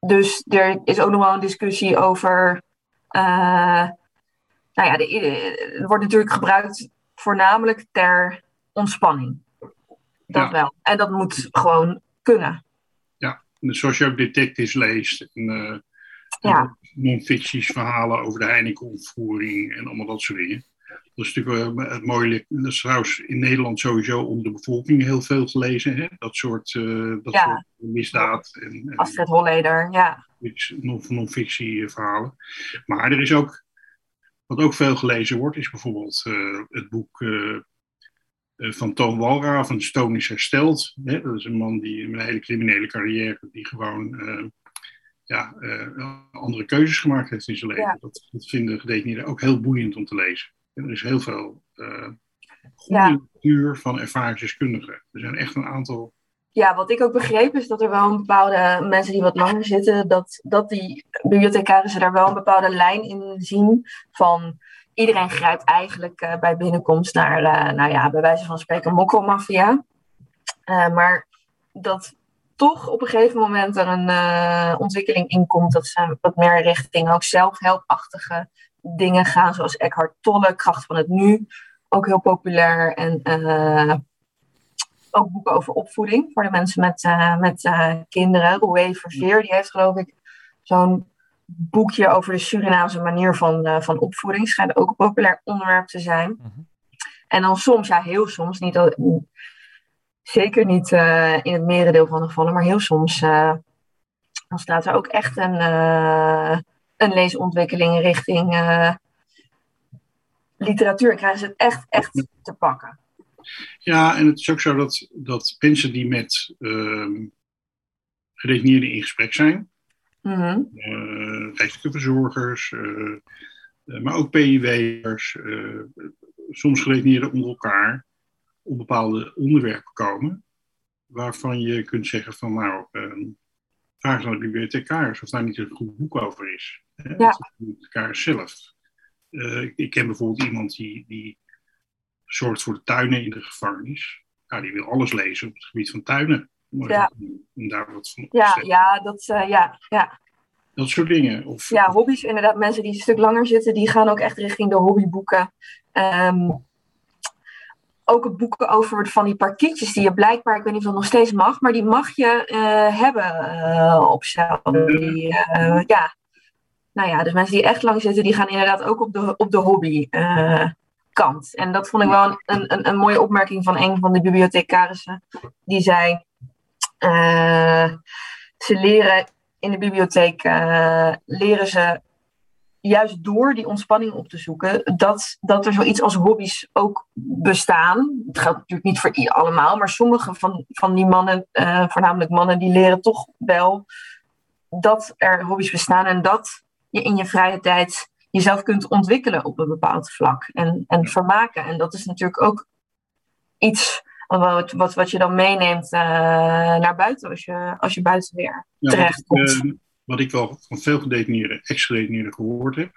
dus er is ook nog wel een discussie over. Eh, nou ja, de, eh, het wordt natuurlijk gebruikt voornamelijk ter ontspanning. Dat Ja. wel. En dat moet gewoon kunnen. Dus zoals je ook detectives leest en eh, Ja. non-ficties verhalen over de Heineken-ontvoering en allemaal dat soort dingen. Dat is natuurlijk wel het mooie. Dat is trouwens in Nederland sowieso onder de bevolking heel veel gelezen. Hè? Dat soort, eh, dat Ja. soort misdaad en, en Astrid Holleder, ja. non- non-fictie verhalen. Maar er is ook, wat ook veel gelezen wordt, is bijvoorbeeld eh, het boek eh, eh, van Toon Walraven, Stone is hersteld. Hè? Dat is een man die met een hele criminele carrière, die gewoon ja, andere keuzes gemaakt heeft in zijn leven. Ja. Dat, dat vinden gedetineerden ook heel boeiend om te lezen. En er is heel veel goede Ja. literatuur van ervaringsdeskundigen. Er zijn echt een aantal Ja, wat ik ook begreep is dat er wel een bepaalde mensen die wat langer zitten, dat, dat die bibliothecarissen daar wel een bepaalde lijn in zien van iedereen grijpt eigenlijk eh, bij binnenkomst naar, eh, nou ja, bij wijze van spreken mokkelmafia. Eh, maar dat toch op een gegeven moment er een eh, ontwikkeling in komt dat ze wat meer richting ook zelfhelpachtige dingen gaan, zoals Eckhart Tolle, Kracht van het Nu, ook heel populair. En eh, ook boeken over opvoeding voor de mensen met, eh, met eh, kinderen. Roué Verveer, die heeft geloof ik zo'n boekje over de Surinaamse manier van, eh, van opvoeding. Schijnt ook een populair onderwerp te zijn. Mhm. En dan soms, ja heel soms, niet al- zeker niet in het merendeel van de gevallen, maar heel soms dan staat er ook echt een, een leesontwikkeling richting literatuur. En krijgen ze het echt, echt te pakken. Ja, en het is ook zo dat, dat mensen die met ehm gedetineerden in gesprek zijn, geestelijke verzorgers, eh, eh, maar ook PIW'ers, soms gedetineerden onder elkaar, op bepaalde onderwerpen komen, waarvan je kunt zeggen van nou, ehm, vraag aan de bibliothecaris of daar niet een goed boek over is. Hè? Ja. De bibliothecaris zelf. Ik- ik ken bijvoorbeeld iemand die, die zorgt voor de tuinen in de gevangenis. Nou, die wil alles lezen op het gebied van tuinen. Om, Ja. om daar wat van op te Ja, ja, dat, eh, ja, ja. Dat soort dingen. Of, ja, hobby's inderdaad. Mensen die een stuk langer zitten, die gaan ook echt richting de hobbyboeken. Ehm, ook boeken over van die parkietjes die je blijkbaar, ik weet niet of dat nog steeds mag, maar die mag je eh, hebben eh, op cel. Ja. Nou ja, dus mensen die echt lang zitten, die gaan inderdaad ook op de, op de hobby kant. En dat vond ik wel een, een, een mooie opmerking van een van de bibliothecarissen. Die zei, eh, ze leren in de bibliotheek, eh, leren ze juist door die ontspanning op te zoeken, dat, dat er zoiets als hobby's ook bestaan. Het geldt natuurlijk niet voor allemaal, maar sommige van, van die mannen, eh, voornamelijk mannen, die leren toch wel dat er hobby's bestaan en dat je in je vrije tijd jezelf kunt ontwikkelen op een bepaald vlak en, en vermaken. En dat is natuurlijk ook iets wat, wat, wat je dan meeneemt eh, naar buiten als je, als je buiten weer Ja, terecht wat, komt. ik, eh, wat ik wel van veel gedetineerden, ex-gedetineerden gehoord heb.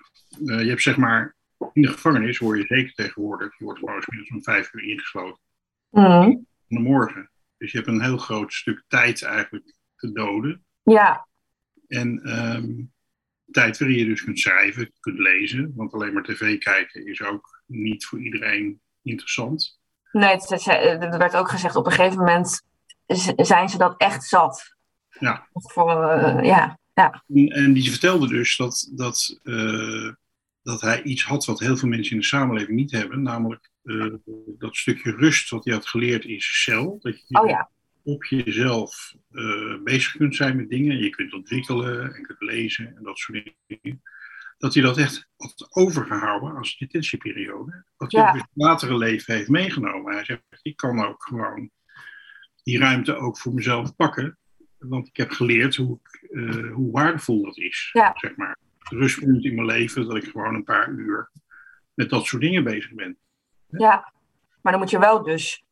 eh, je hebt zeg maar, in de gevangenis hoor je zeker tegenwoordig, je wordt gewoon inmiddels om vijf uur ingesloten Mhm. in de morgen. Dus je hebt een heel groot stuk tijd eigenlijk te doden. Ja, En ehm, tijd waarin je dus kunt schrijven, kunt lezen. Want alleen maar tv kijken is ook niet voor iedereen interessant. nee, het, het- er werd ook gezegd op een gegeven moment zijn ze dat echt zat. Ja. Voor, eh, ja, ja, En, en die vertelde dus dat, dat, eh, dat hij iets had wat heel veel mensen in de samenleving niet hebben. Namelijk eh, dat stukje rust wat hij had geleerd in zijn cel. Dat je oh ja, op jezelf eh, bezig kunt zijn met dingen. Je kunt ontwikkelen en kunt lezen en dat soort dingen. Dat hij dat echt had overgehouden als detentieperiode. Dat hij Ja. in het latere leven heeft meegenomen. Hij zegt, ik kan ook gewoon die ruimte ook voor mezelf pakken. Want ik heb geleerd hoe, ik, eh, hoe waardevol dat is. Ja. Zeg maar. Het rustpunt in mijn leven dat ik gewoon een paar uur met dat soort dingen bezig ben. ja. Maar dan moet je wel dus...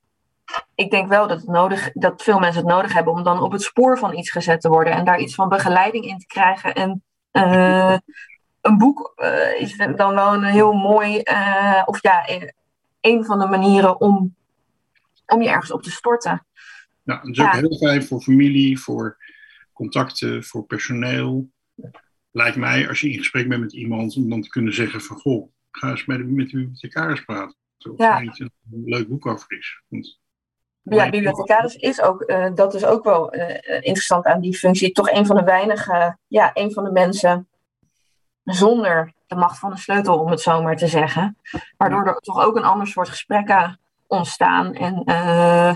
Ik denk wel dat, het nodig, dat veel mensen het nodig hebben om dan op het spoor van iets gezet te worden. En daar iets van begeleiding in te krijgen. En eh, een boek eh, is dan wel een heel mooi... eh, of ja, een van de manieren om, om je ergens op te storten. Nou, dat is ook heel fijn voor familie, voor contacten, voor personeel. Lijkt mij, als je in gesprek bent met iemand, om dan te kunnen zeggen van, goh, ga eens de, met de bibliothecaris praten. Of Ja. er iets een leuk boek over is. Want, Ja, bibliothecaris is ook, eh, dat is ook wel eh, interessant aan die functie. Toch een van de weinige, ja, een van de mensen zonder de macht van de sleutel, om het zo maar te zeggen. Waardoor er toch ook een ander soort gesprekken ontstaan. En eh,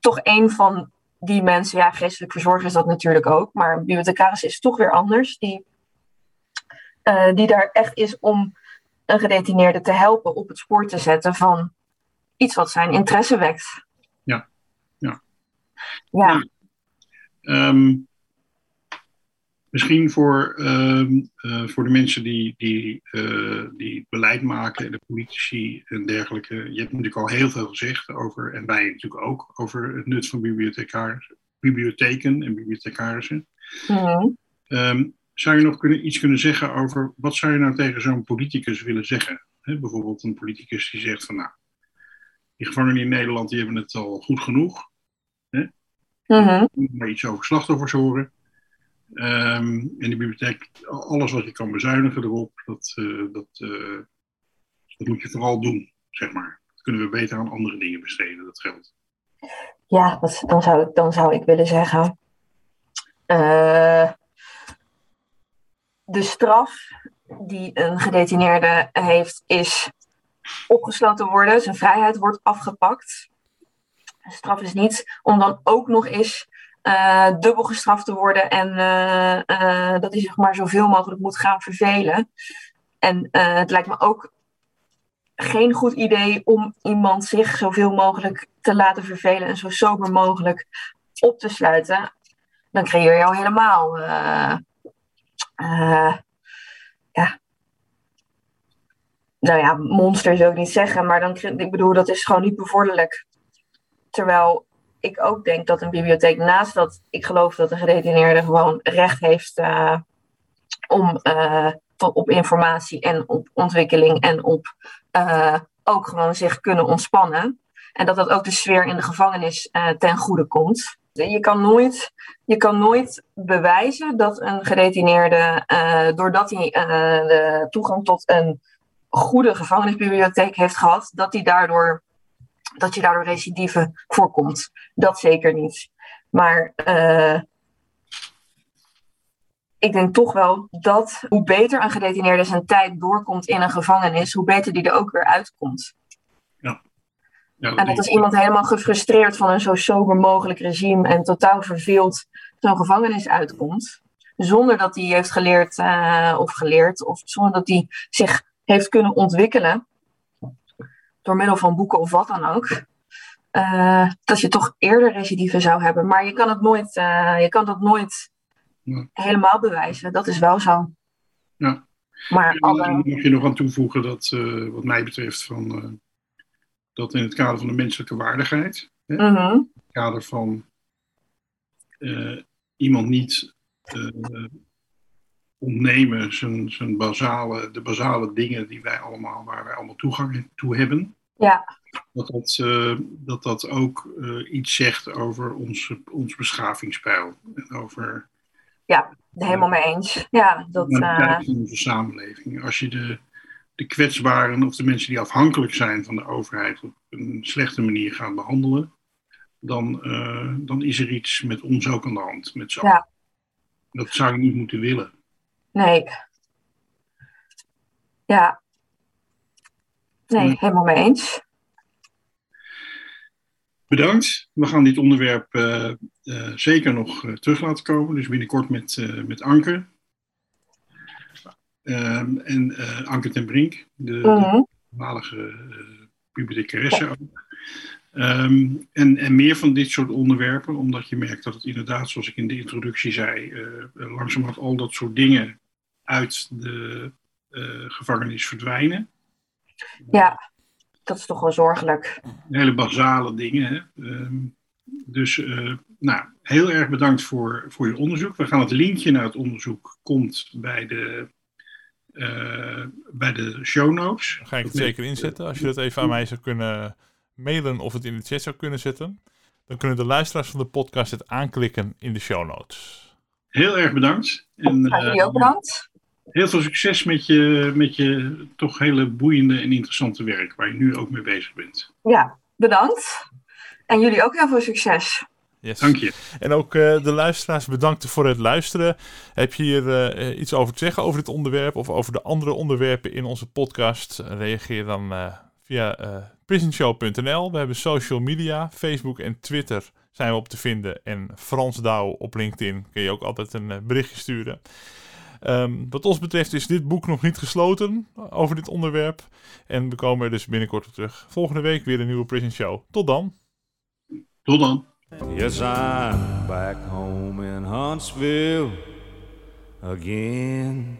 toch een van die mensen, ja, geestelijk verzorger is dat natuurlijk ook. Maar een bibliothecaris is toch weer anders. Die, eh, die daar echt is om een gedetineerde te helpen op het spoor te zetten van iets wat zijn interesse wekt. Ja, Ehm, misschien voor, ehm, eh, voor de mensen die, die, eh, die beleid maken, en de politici en dergelijke. Je hebt natuurlijk al heel veel gezegd over, en wij natuurlijk ook, over het nut van bibliotheken en bibliothecarissen. Mhm. Ehm, zou je nog kunnen, iets kunnen zeggen over wat zou je nou tegen zo'n politicus willen zeggen? Bijvoorbeeld een politicus die zegt van nou, die gevangenen in Nederland die hebben het al goed genoeg. Mhm. Je moet maar iets over slachtoffers horen. Ehm, en de bibliotheek, alles wat je kan bezuinigen erop, dat, eh, dat, eh, dat moet je vooral doen, zeg maar. Dat kunnen we beter aan andere dingen besteden, dat geld. Ja, dat, dan, zou ik, dan zou ik willen zeggen. eh, de straf die een gedetineerde heeft, is opgesloten worden. Zijn vrijheid wordt afgepakt. Straf is niet om dan ook nog eens eh, dubbel gestraft te worden en eh, eh, dat hij zeg maar zoveel mogelijk moet gaan vervelen. En het lijkt me ook geen goed idee om iemand zich zoveel mogelijk te laten vervelen en zo sober mogelijk op te sluiten. Dan creëer je al helemaal. ja. Nou ja, monster zou ik niet zeggen, maar dan, ik bedoel, dat is gewoon niet bevorderlijk. Terwijl ik ook denk dat een bibliotheek, naast dat ik geloof dat een gedetineerde gewoon recht heeft eh, om eh, op informatie en op ontwikkeling en op eh, ook gewoon zich kunnen ontspannen. En dat dat ook de sfeer in de gevangenis ten goede komt. Je kan nooit, je kan nooit bewijzen dat een gedetineerde, doordat hij de toegang tot een goede gevangenisbibliotheek heeft gehad, dat hij daardoor, dat je daardoor recidive voorkomt. Dat zeker niet. Maar eh, ik denk toch wel dat hoe beter een gedetineerde zijn tijd doorkomt in een gevangenis, hoe beter die er ook weer uitkomt. Ja, En dat als iemand helemaal gefrustreerd van een zo sober mogelijk regime en totaal verveeld zo'n gevangenis uitkomt, zonder dat hij heeft geleerd eh, of geleerd, of zonder dat hij zich heeft kunnen ontwikkelen, door middel van boeken of wat dan ook, eh, dat je toch eerder recidive zou hebben. Maar je kan, het nooit, eh, je kan dat nooit Ja. helemaal bewijzen, dat is wel zo. Ja. Maar alle, mag je nog aan toevoegen dat, eh, wat mij betreft, van, dat in het kader van de menselijke waardigheid, Mhm. in het kader van iemand niet ontnemen zijn, zijn basale, de basale dingen die wij allemaal, waar wij allemaal toegang toe hebben, ja, dat dat, eh, dat, dat ook eh, iets zegt over ons, ons beschavingspeil. En over helemaal mee eens. Ja, dat, kwaliteit van onze samenleving. Als je de, de kwetsbaren of de mensen die afhankelijk zijn van de overheid op een slechte manier gaat behandelen, dan, dan is er iets met ons ook aan de hand. Met z'n Ja. Dat zou je niet moeten willen. Nee. Ja. Nee, Hmm. helemaal mee eens. Bedankt. We gaan dit onderwerp eh, eh, zeker nog eh, terug laten komen. Dus binnenkort met, met Anke. Ehm, en Anke ten Brink, de, Mhm. voormalige bibliothecaresse ook. Ehm, en, en meer van dit soort onderwerpen, omdat je merkt dat het inderdaad, zoals ik in de introductie zei, langzamerhand al dat soort dingen uit de gevangenis verdwijnen. Ja, dat is toch wel zorgelijk. Hele basale dingen. Hè? Ehm, dus eh, nou, heel erg bedankt voor, voor je onderzoek. We gaan het linkje naar het onderzoek komt bij de, eh, bij de show notes. Dan ga ik het zeker inzetten. Als je dat even aan mij zou kunnen mailen of het in de chat zou kunnen zetten. Dan kunnen de luisteraars van de podcast het aanklikken in de show notes. Heel erg bedankt. En, jullie ook eh, bedankt. Heel veel succes met je, met je toch hele boeiende en interessante werk, waar je nu ook mee bezig bent. Ja, bedankt. En jullie ook heel veel succes. Yes. Dank je. En ook uh, de luisteraars bedankt voor het luisteren. Heb je hier uh, iets over te zeggen over dit onderwerp of over de andere onderwerpen in onze podcast? Reageer dan uh, via prisonshow.nl. We hebben social media, Facebook en Twitter zijn we op te vinden. En Frans Douw op LinkedIn kun je ook altijd een berichtje sturen. Um, wat ons betreft is dit boek nog niet gesloten over dit onderwerp. En we komen er dus binnenkort op terug. Volgende week weer een nieuwe Prison Show. Tot dan. Tot dan. Yes, I'm back home in Huntsville again.